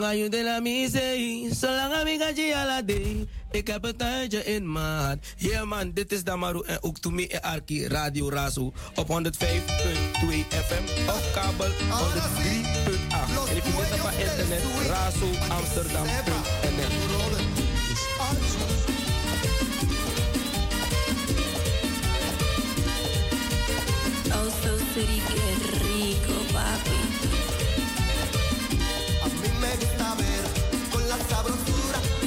ga de la misee. Zolang ik je ala de. Ik heb een tuintje in maat. Yeah man, dit is Damaru en ook to me en Arki Radio Razo. Op 105.2 FM Op kabel 103.8. En je kunt het op internet razo amsterdam.nl. Oh, so city, qué rico, papi. me gusta ver con la sabrosura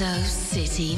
City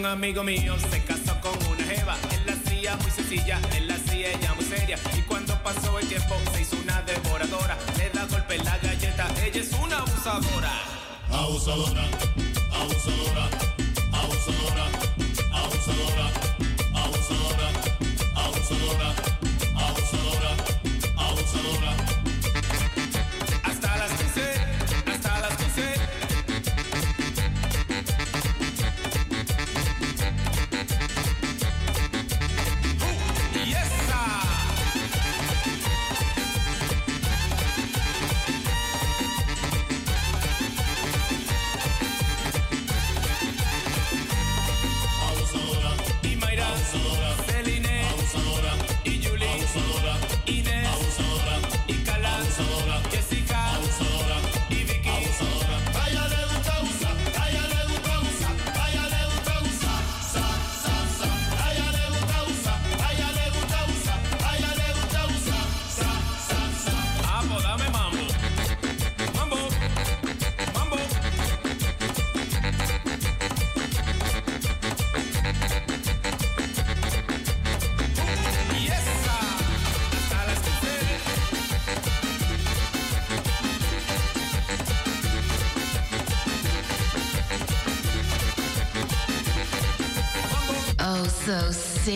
un amigo mío se casó con una jeva. Él la hacía muy sencilla, él la hacía ella muy seria. Y cuando pasó el tiempo se hizo una devoradora. Le da golpe en la galleta, ella es una abusadora. Abusadora, abusadora, abusadora, abusadora, abusadora, abusadora. abusadora.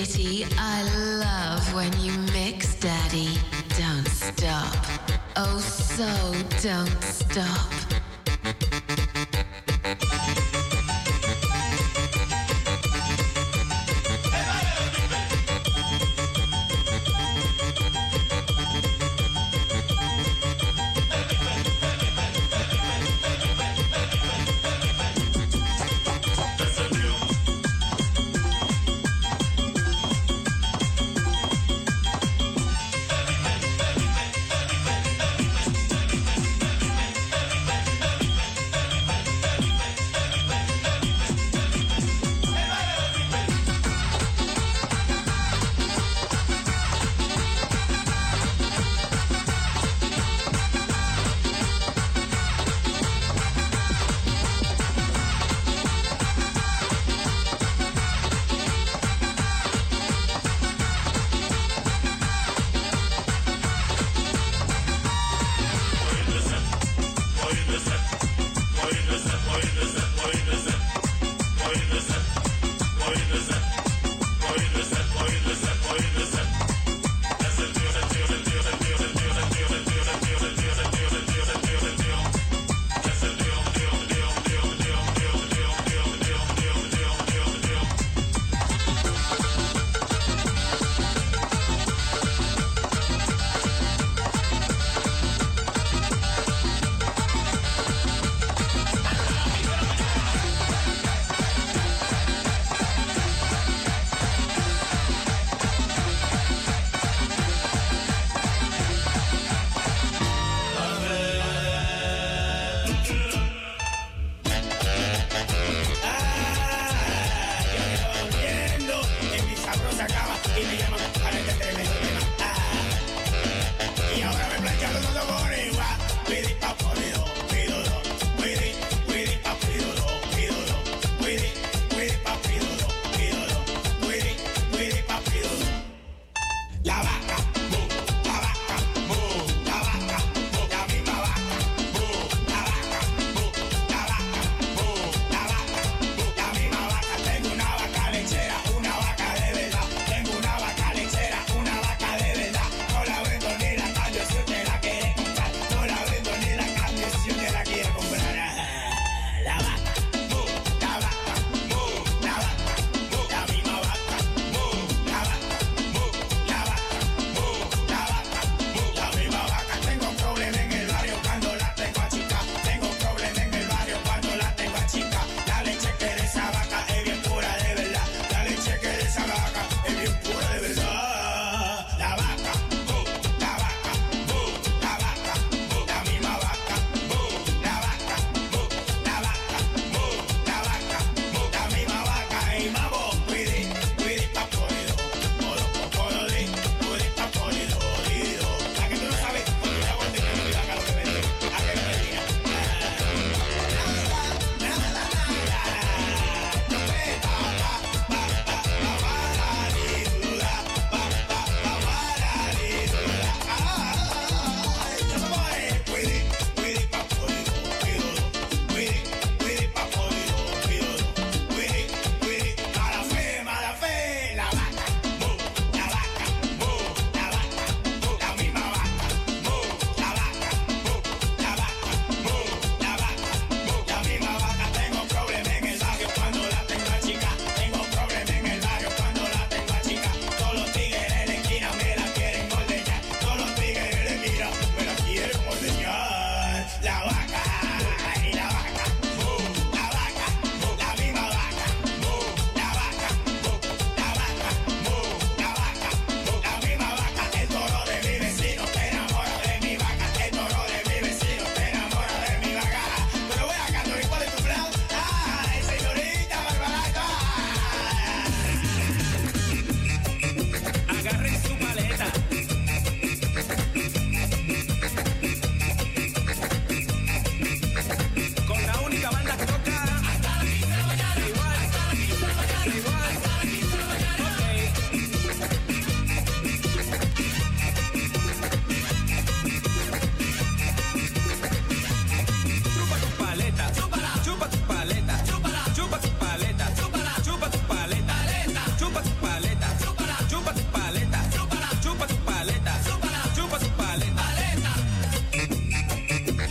City, I love when you mix, Daddy. Don't stop. Oh, so don't stop.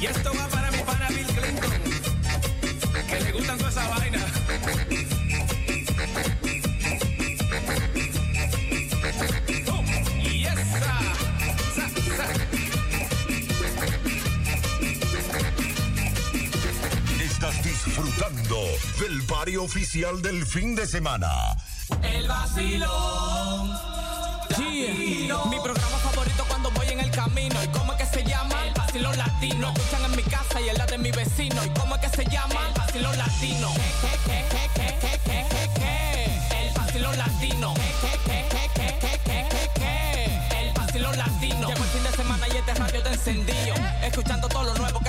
Y esto va para mi Bill Clinton, gustan esa vaina. Estás disfrutando del barrio oficial del fin de semana. El vacilón. Sí, mi programa favorito vacilón latino. Escuchan en mi casa y en la de mi vecino. ¿Y cómo es que se llama? El vacilón latino. El vacilón latino. El vacilón latino. Llegó el fin de semana y este radio te encendido. Escuchando todo lo nuevo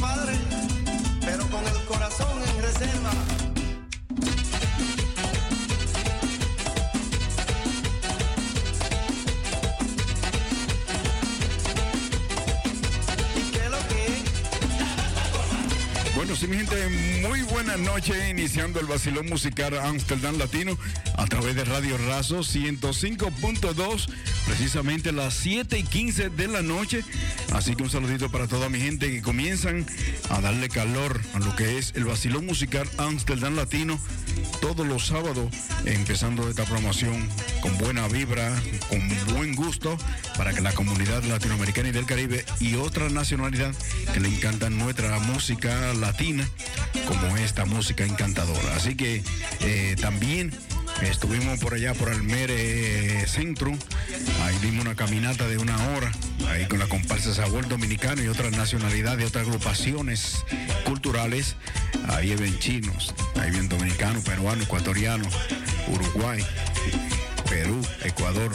compadre, pero con el corazón en reserva. Bueno, sí, mi gente, muy buenas noches, iniciando el vacilón musical Amsterdam Latino través de Radio Razo 105.2, precisamente las 7 y 15 de la noche. Así que un saludito para toda mi gente que comienzan a darle calor a lo que es el vacilón musical Amsterdam Latino todos los sábados, empezando esta promoción con buena vibra, con buen gusto, para que la comunidad latinoamericana y del Caribe y otra nacionalidad que le encanta nuestra música latina, como esta música encantadora. Así que eh, también estuvimos por allá por Almere Centro, ahí dimos una caminata de una hora, ahí con la comparsa Sabor Dominicano y otras nacionalidades, otras agrupaciones culturales, ahí ven chinos, ahí ven dominicanos, peruanos, ecuatorianos, Uruguay, Perú, Ecuador.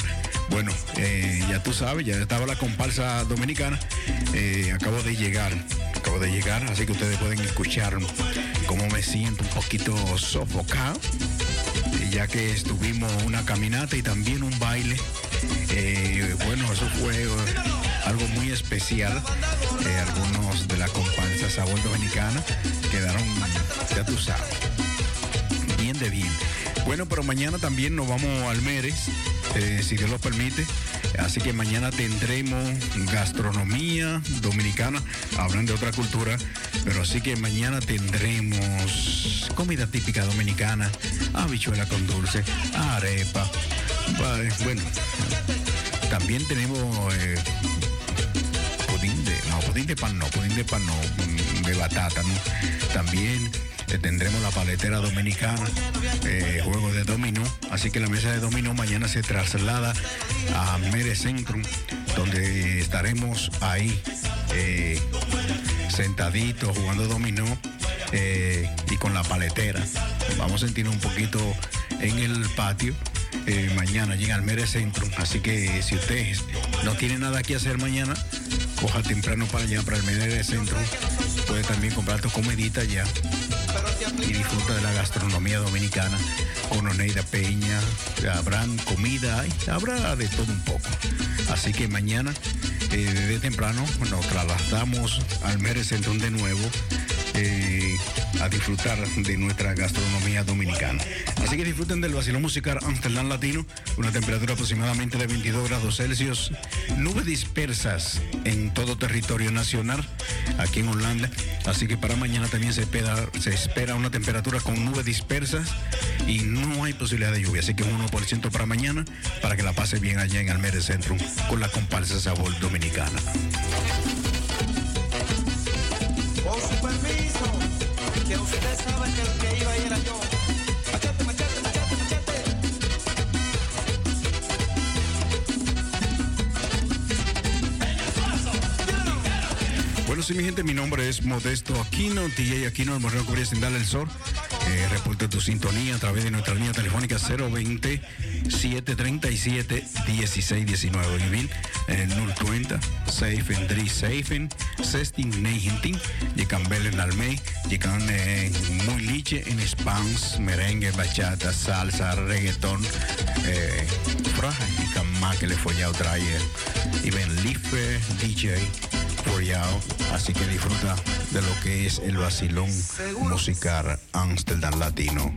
Bueno, eh, ya tú sabes, ya estaba la comparsa dominicana, eh, acabo de llegar, acabo de llegar, así que ustedes pueden escuchar cómo me siento un poquito sofocado, eh, ya que estuvimos una caminata y también un baile. Bueno, eso fue algo muy especial. Algunos de la comparsa Sabor Dominicana quedaron, ya tú sabes, bien de bien. Bueno, pero mañana también nos vamos al Meres, eh, si Dios lo permite. Así que mañana tendremos gastronomía dominicana, hablando de otra cultura, pero así que mañana tendremos comida típica dominicana, habichuela con dulce, arepa. Bueno, también tenemos eh, pudín de, no, pudín de pan no, pudín de pan no, mm, de batata, ¿no? También eh, tendremos la paletera dominicana, eh, juego de dominó, así que la mesa de dominó mañana se traslada a Mere Centrum, donde estaremos ahí eh, sentaditos jugando dominó eh, y con la paletera. Vamos a sentirnos un poquito en el patio. mañana allí en Almere Centro. Así que si usted no tiene nada que hacer mañana, coja temprano para allá, para Almere Centro. Puede también comprar tu comidita allá y disfruta de la gastronomía dominicana con Oneida Peña. Habrán comida, ay, habrá de todo un poco. Así que mañana, eh, desde temprano, nos trasladamos al Mere Centro de nuevo. Eh, a disfrutar de nuestra gastronomía dominicana. Así que disfruten del vacilón musical Amsterdam Latino, una temperatura aproximadamente de 22 grados Celsius, nubes dispersas en todo territorio nacional, aquí en Holanda. Así que para mañana también se espera, una temperatura con nubes dispersas y no hay posibilidad de lluvia. Así que un 1% para mañana, para que la pase bien allá en Almere Centrum con la comparsa Sabor Dominicana. Bueno, sí, mi gente, mi nombre es Modesto Aquino, DJ Aquino, el moreno cubría sin darle el sol. Eh, reporte tu sintonía a través de nuestra línea telefónica 020-737-1619. Vivir en 020 Seifen, Dri Seifen, Sestin, Neigentin, Yecambel en Almey, Yecan eh, muy liche en Spans, merengue, bachata, salsa, reggaetón, eh, fraja, y más que le follado trae. Y ven Life DJ. Así que disfruta de lo que es el vacilón musical Amsterdam Latino.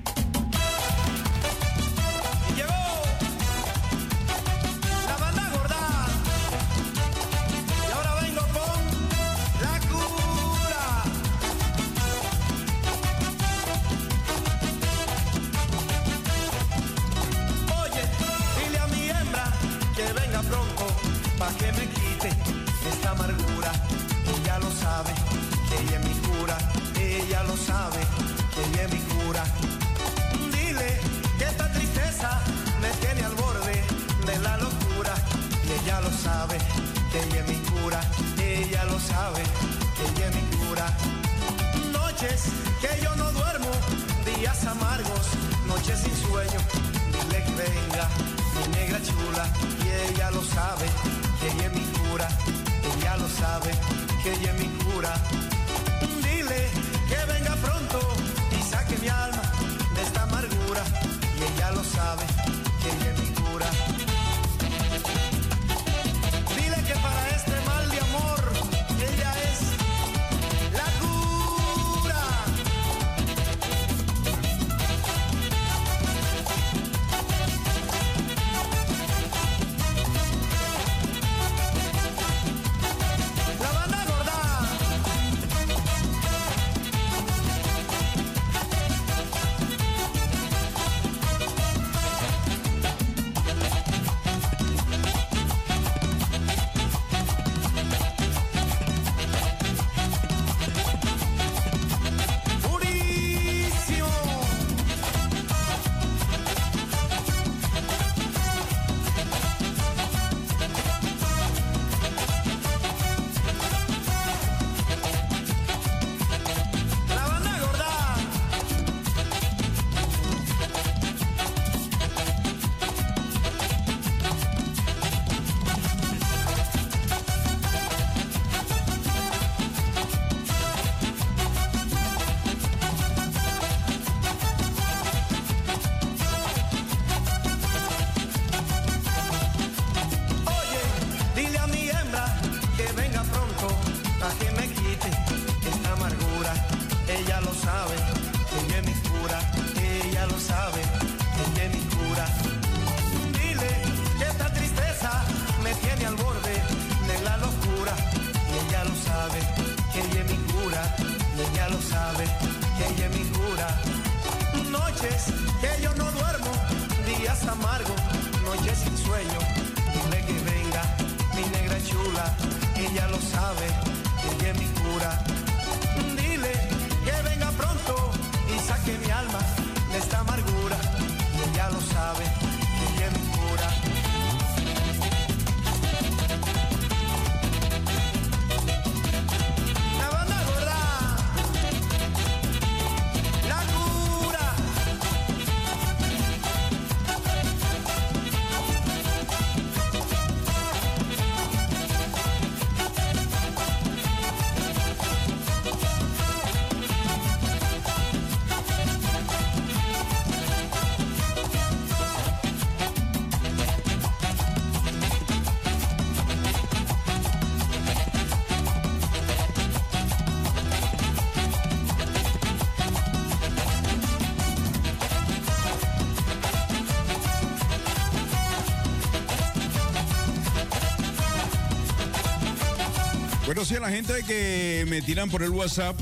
Bueno, sí, a la gente que me tiran por el WhatsApp,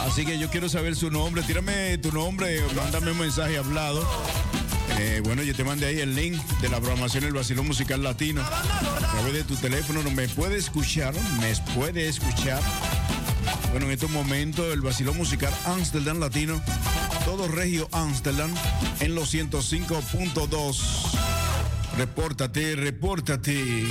así que yo quiero saber su nombre. Tírame tu nombre, mándame un mensaje hablado. Eh, bueno, yo te mandé ahí el link de la programación del Basilón Musical Latino. A través de tu teléfono me puede escuchar, me puede escuchar. Bueno, en estos momentos el Basilón Musical Amsterdam Latino, todo Regio Amsterdam, en los 105.2. Repórtate, repórtate.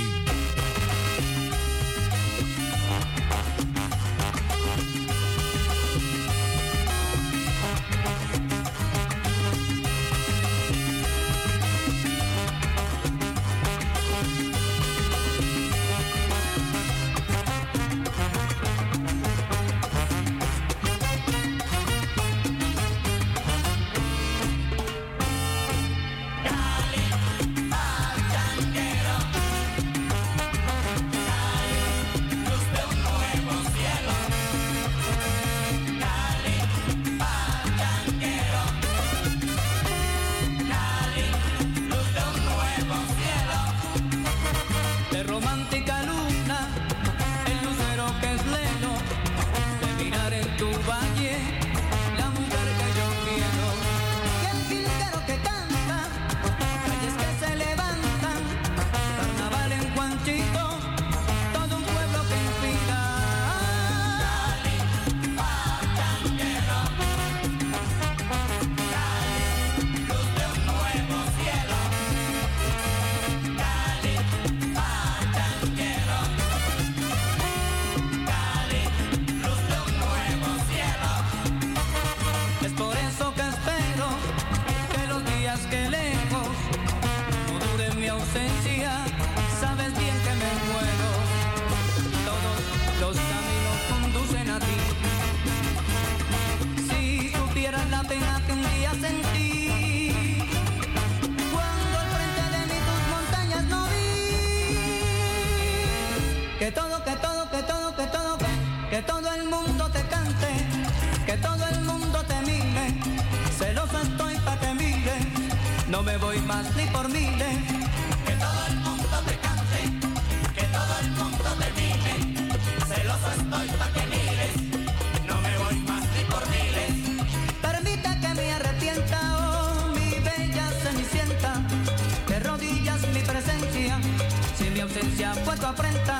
ni más ni por miles. Que todo el mundo te cante, que todo el mundo te mire. Celoso estoy para que mires, no me voy más ni por miles. Permita que me arrepienta, oh mi bella cenicienta. De rodillas mi presencia, si mi ausencia fue tu afrenta.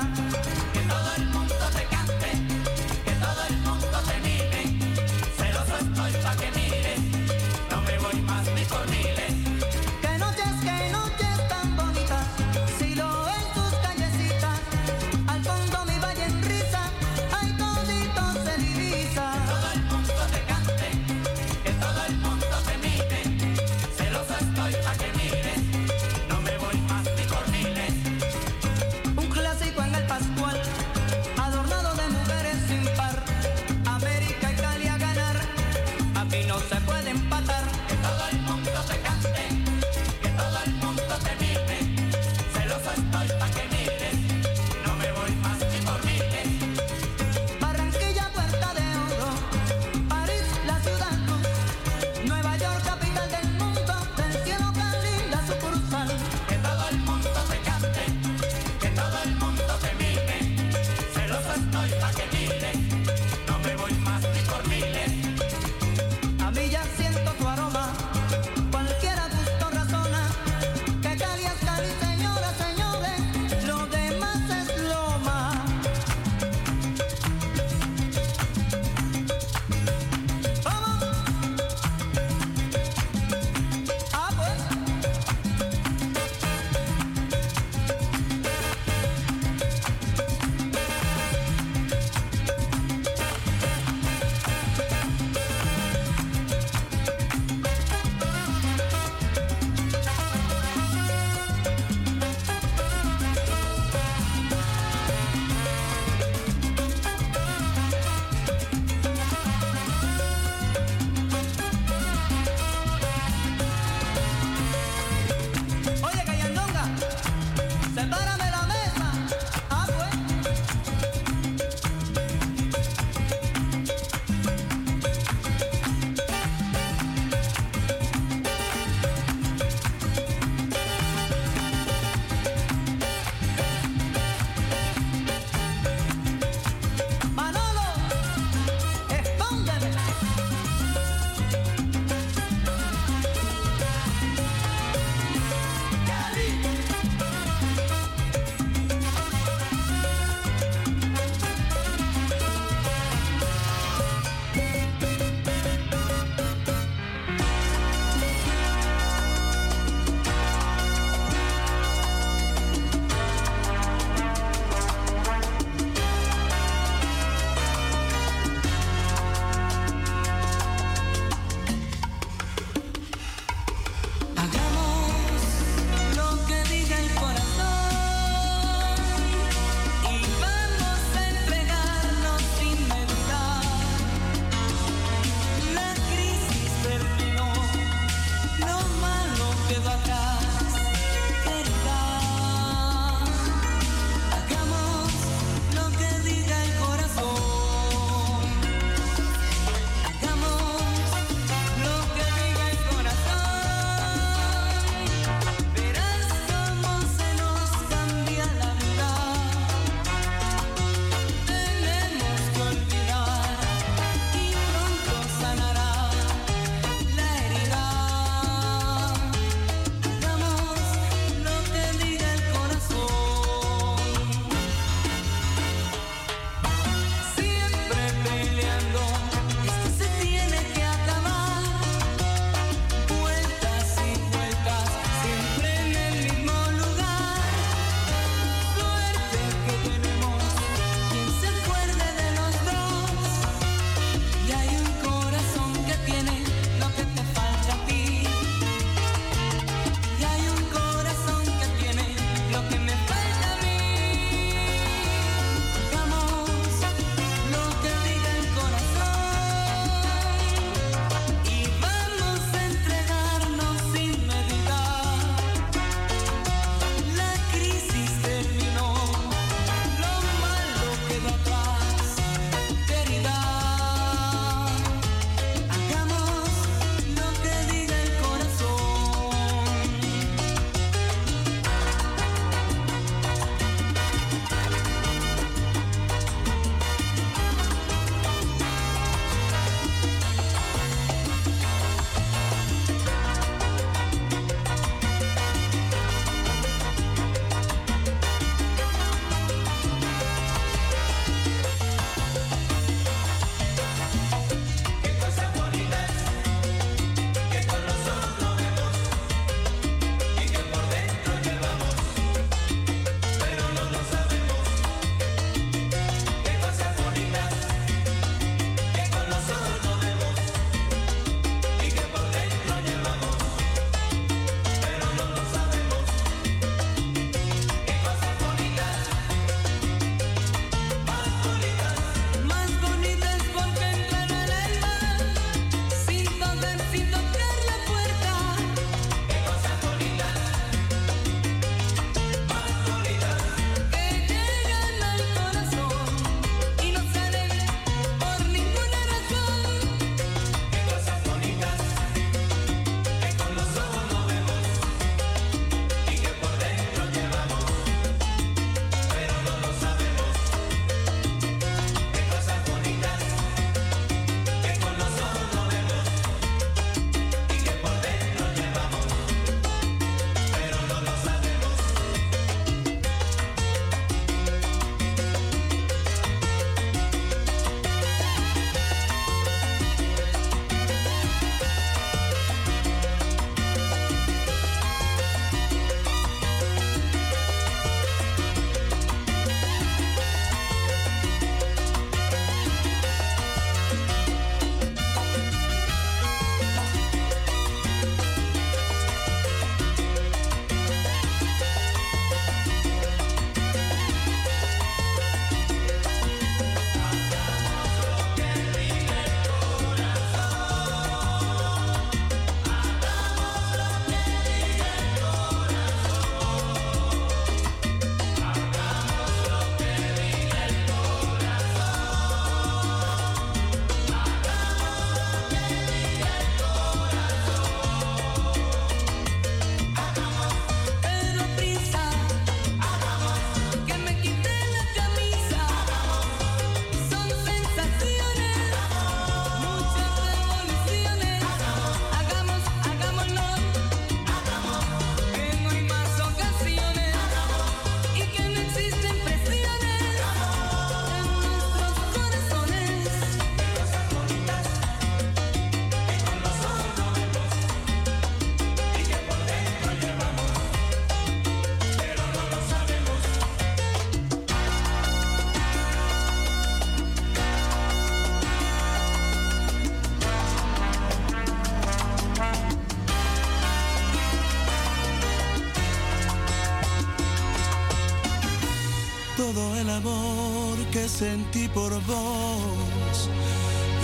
sentí por vos,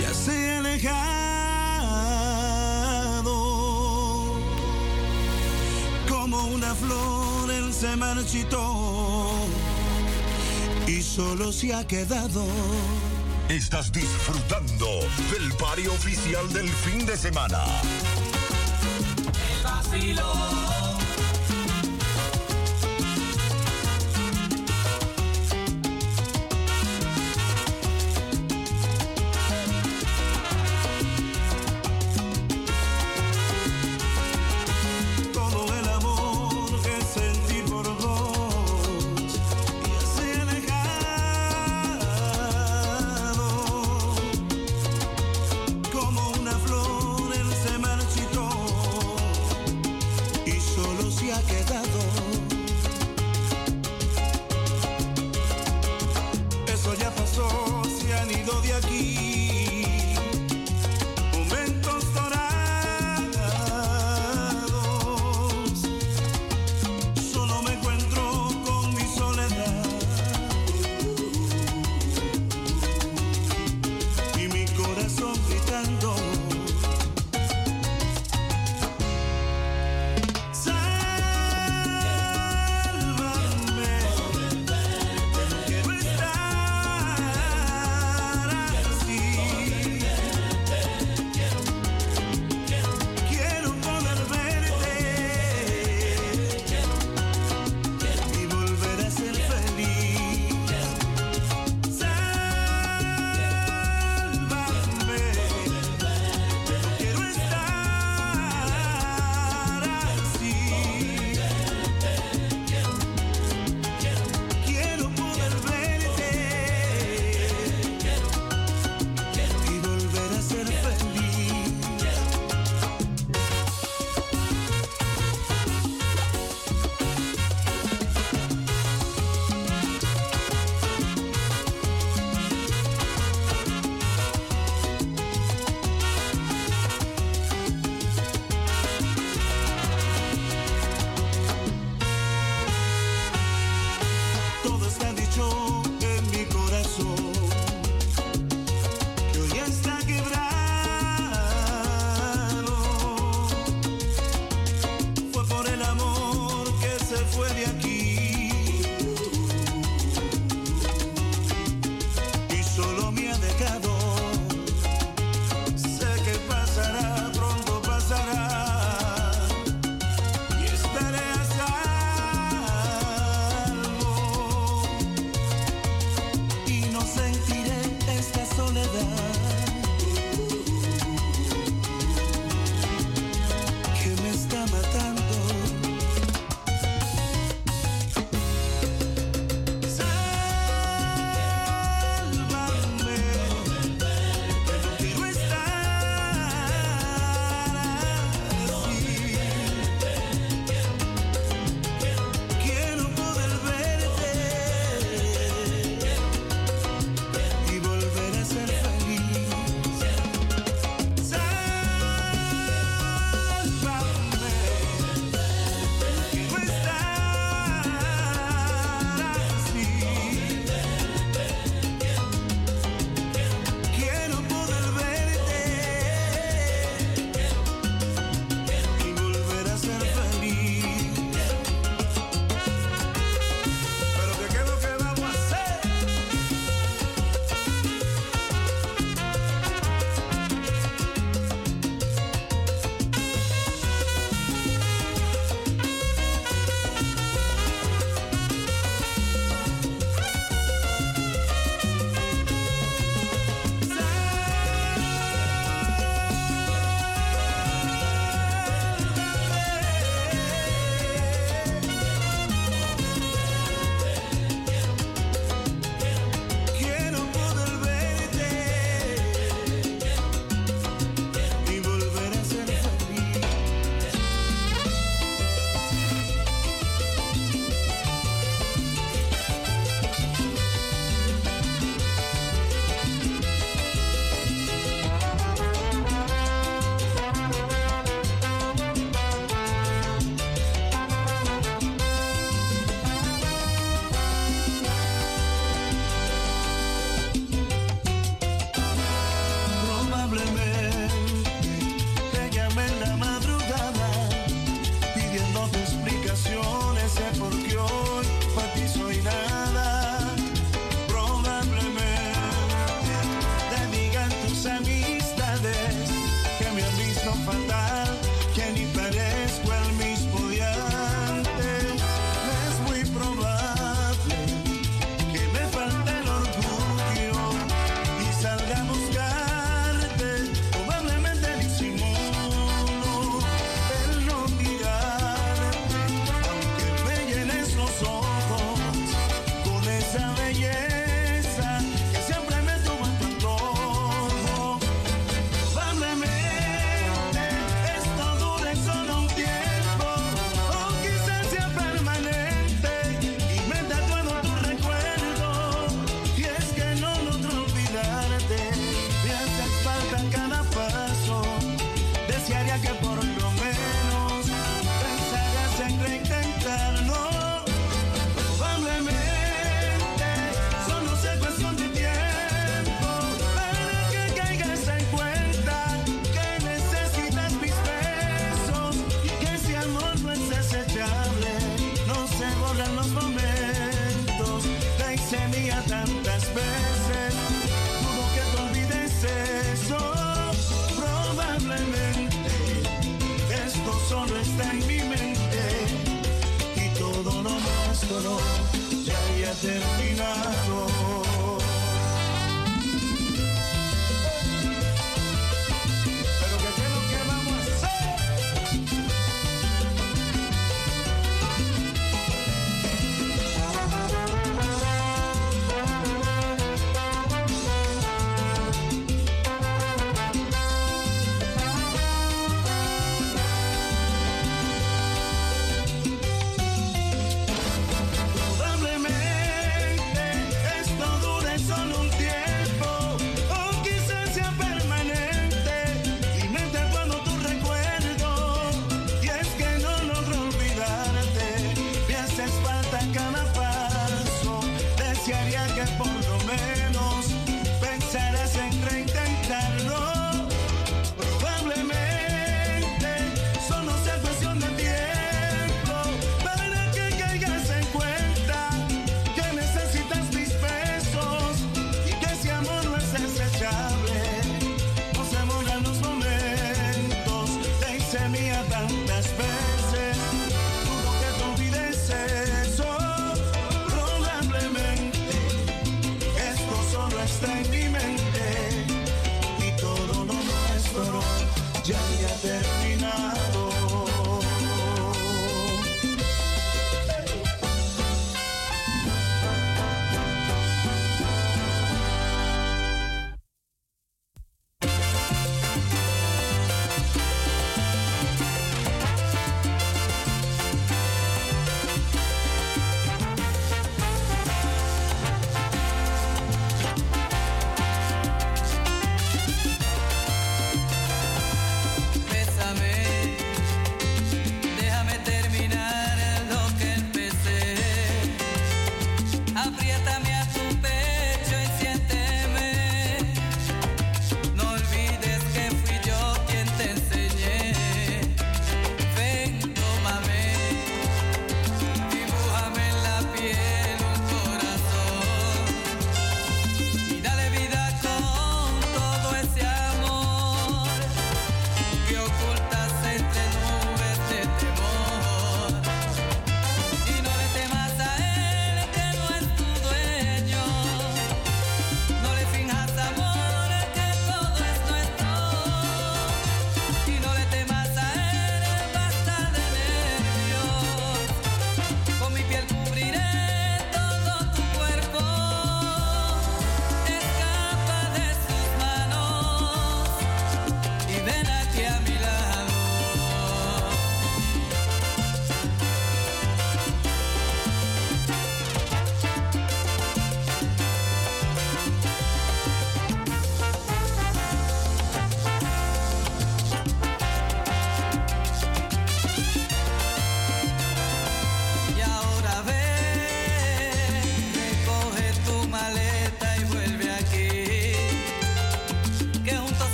ya se ha alejado. Como una flor él se marchitó y solo se ha quedado. Estás disfrutando del pario oficial del fin de semana. El vacilo.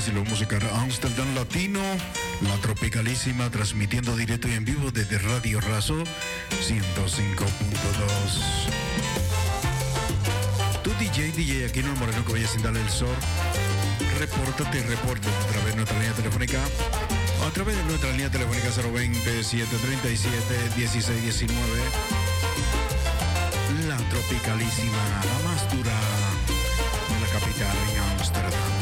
estilo musical Amsterdam Latino, la tropicalísima, transmitiendo directo y en vivo desde Radio Razo 105.2. Tu DJ, DJ aquí en el Moreno Cabello sin darle el sol, repórtate y repórtate a través de nuestra línea telefónica. A través de nuestra línea telefónica 020 737 1619. La tropicalísima, la más dura de la capital en Amsterdam.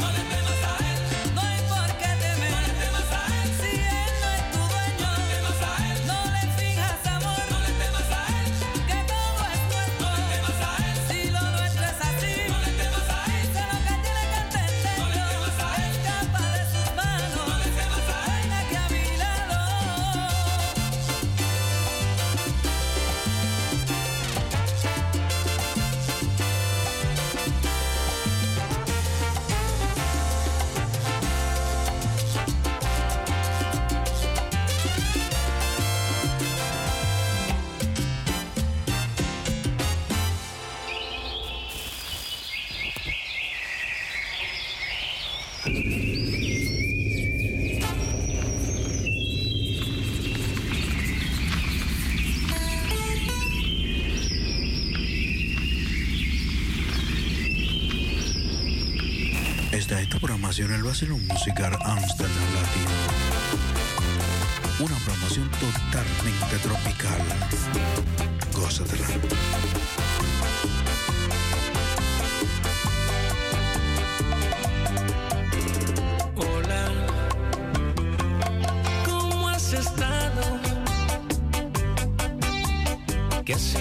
programación el Basilón Musical Amsterdam Latino. Una programación totalmente tropical. Gózatela. Hola, ¿cómo has estado? ¿Qué has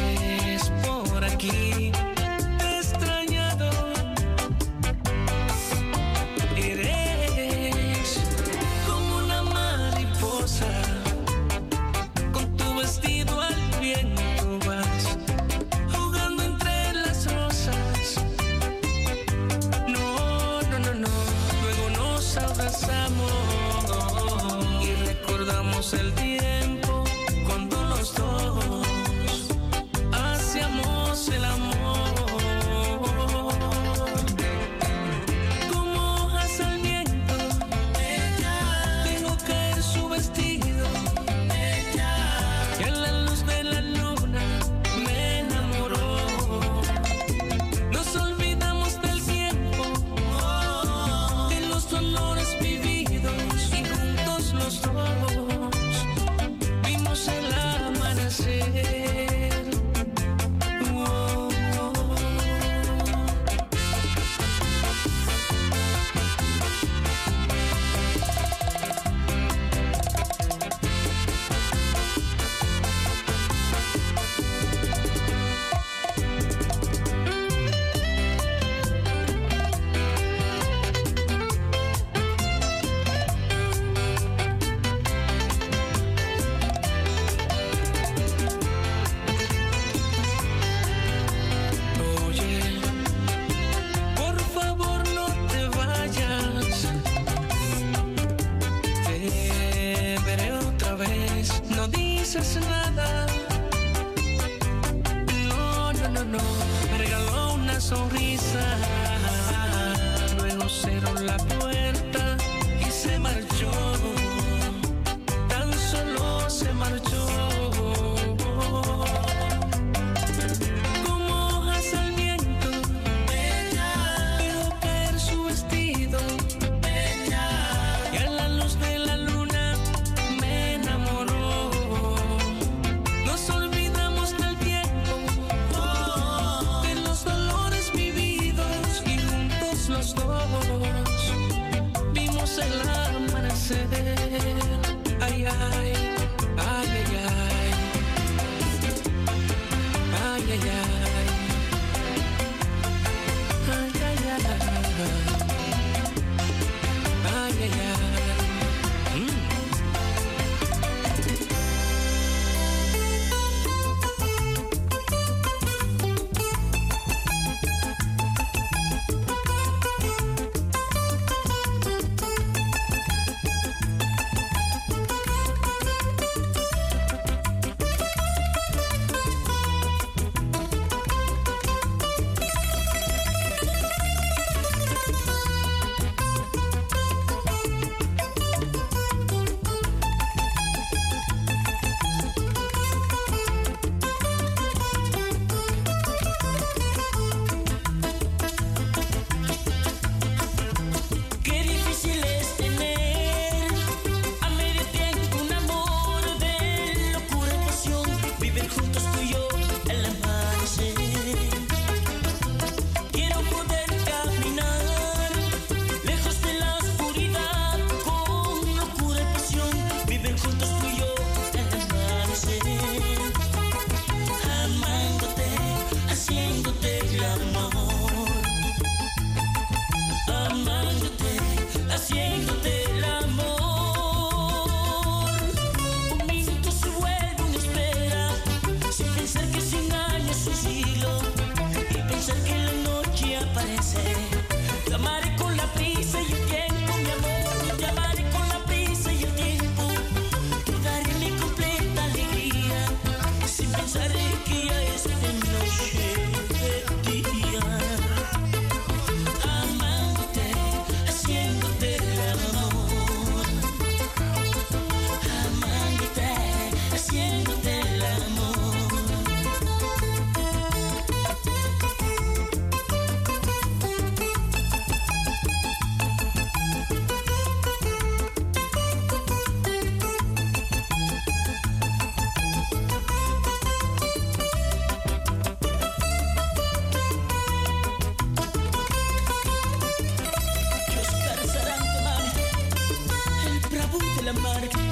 la mar.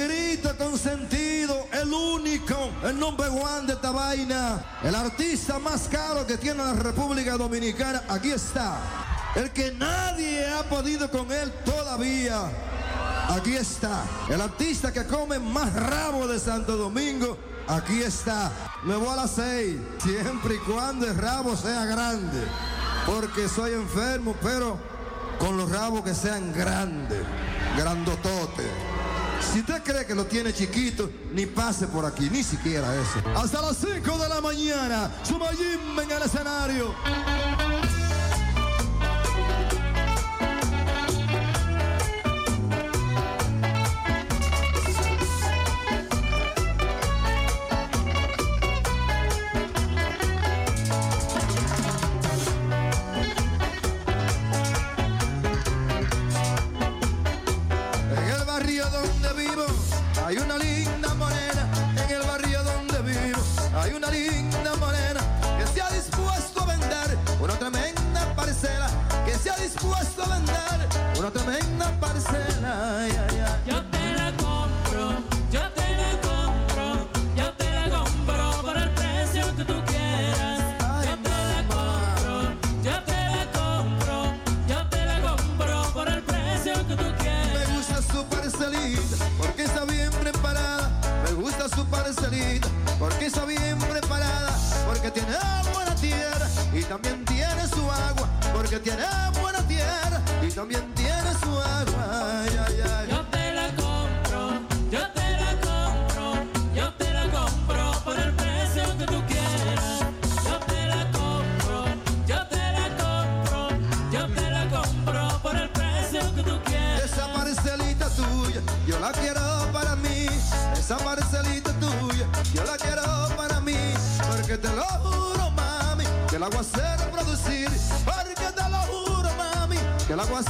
Negrito consentido, el único, el number one de esta vaina, el artista más caro que tiene la República Dominicana. Aquí está, el que nadie ha podido con él todavía. Aquí está, el artista que come más rabo de Santo Domingo. Aquí está, me voy a las seis, siempre y cuando el rabo sea grande porque soy enfermo, pero con los rabos que sean grandes, grandototes. Si usted cree que lo tiene chiquito, ni pase por aquí, ni siquiera eso. Hasta las 5 de la mañana, Sumayim en el escenario. Vender una tremenda parcela. Ay, ay, ay. Yo te la compro, yo te la compro, yo te la compro por el precio que tú quieras. Yo te la compro, yo te la compro, yo te la compro por el precio que tú quieras. Me gusta su parcelita porque está bien preparada. Me gusta su parcelita porque está bien preparada. Porque tiene buena tierra y también tiene su agua. Porque tiene buena tierra y también tiene que tú quieras. Yo te la compro, yo te la compro, yo te la compro por el precio que tú quieras. Esa parcelita tuya, yo la quiero para mí. Esa parcelita tuya, yo la quiero para mí. Porque te lo juro, mami, que la voy a hacer producir. Porque te lo juro, mami, que la voy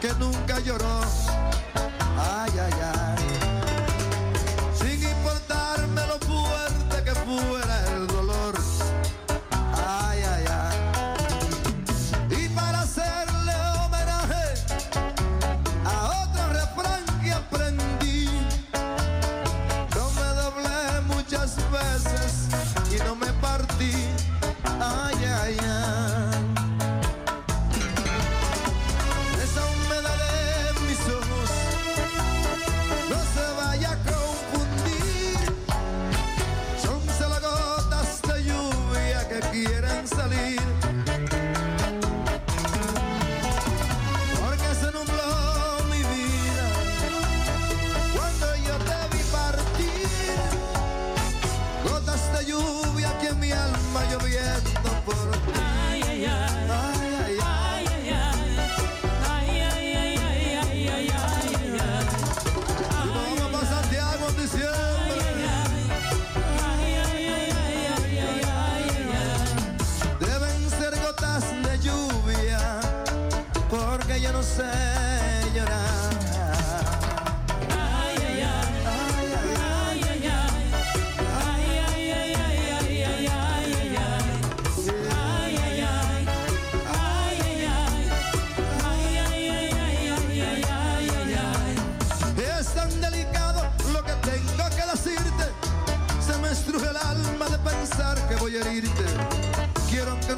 que nunca lloró.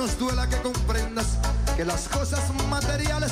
nos duela que comprendas que las cosas materiales